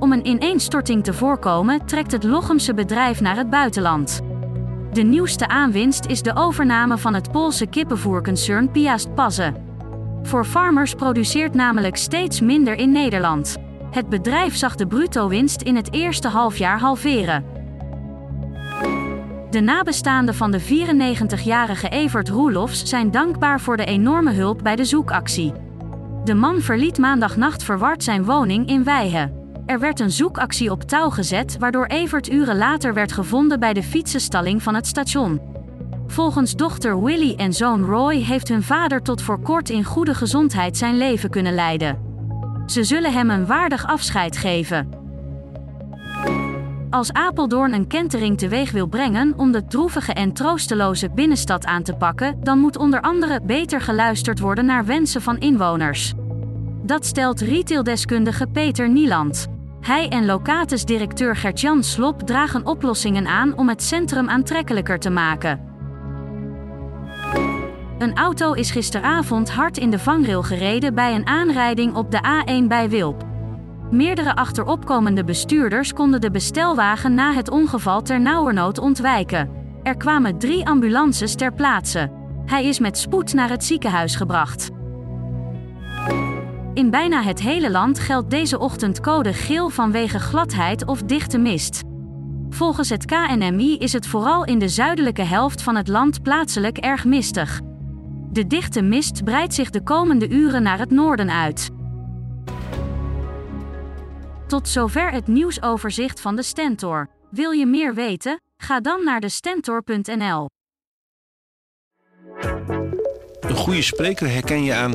Om een ineenstorting te voorkomen trekt het Lochemse bedrijf naar het buitenland. De nieuwste aanwinst is de overname van het Poolse kippenvoerconcern Piast Paze. For Farmers produceert namelijk steeds minder in Nederland. Het bedrijf zag de bruto-winst in het eerste halfjaar halveren. De nabestaanden van de 94-jarige Evert Roelofs zijn dankbaar voor de enorme hulp bij de zoekactie. De man verliet maandagnacht verward zijn woning in Weihe. Er werd een zoekactie op touw gezet, waardoor Evert uren later werd gevonden bij de fietsenstalling van het station. Volgens dochter Willy en zoon Roy heeft hun vader tot voor kort in goede gezondheid zijn leven kunnen leiden. Ze zullen hem een waardig afscheid geven. Als Apeldoorn een kentering teweeg wil brengen om de droevige en troosteloze binnenstad aan te pakken, dan moet onder andere beter geluisterd worden naar wensen van inwoners. Dat stelt retaildeskundige Peter Nieland. Hij en Locatus-directeur Gertjan Slop dragen oplossingen aan om het centrum aantrekkelijker te maken. Een auto is gisteravond hard in de vangrail gereden bij een aanrijding op de A1 bij Wilp. Meerdere achteropkomende bestuurders konden de bestelwagen na het ongeval ter nauwernood ontwijken. Er kwamen drie ambulances ter plaatse. Hij is met spoed naar het ziekenhuis gebracht. In bijna het hele land geldt deze ochtend code geel vanwege gladheid of dichte mist. Volgens het KNMI is het vooral in de zuidelijke helft van het land plaatselijk erg mistig. De dichte mist breidt zich de komende uren naar het noorden uit. Tot zover het nieuwsoverzicht van de Stentor. Wil je meer weten? Ga dan naar de stentor.nl. Een goede spreker herken je aan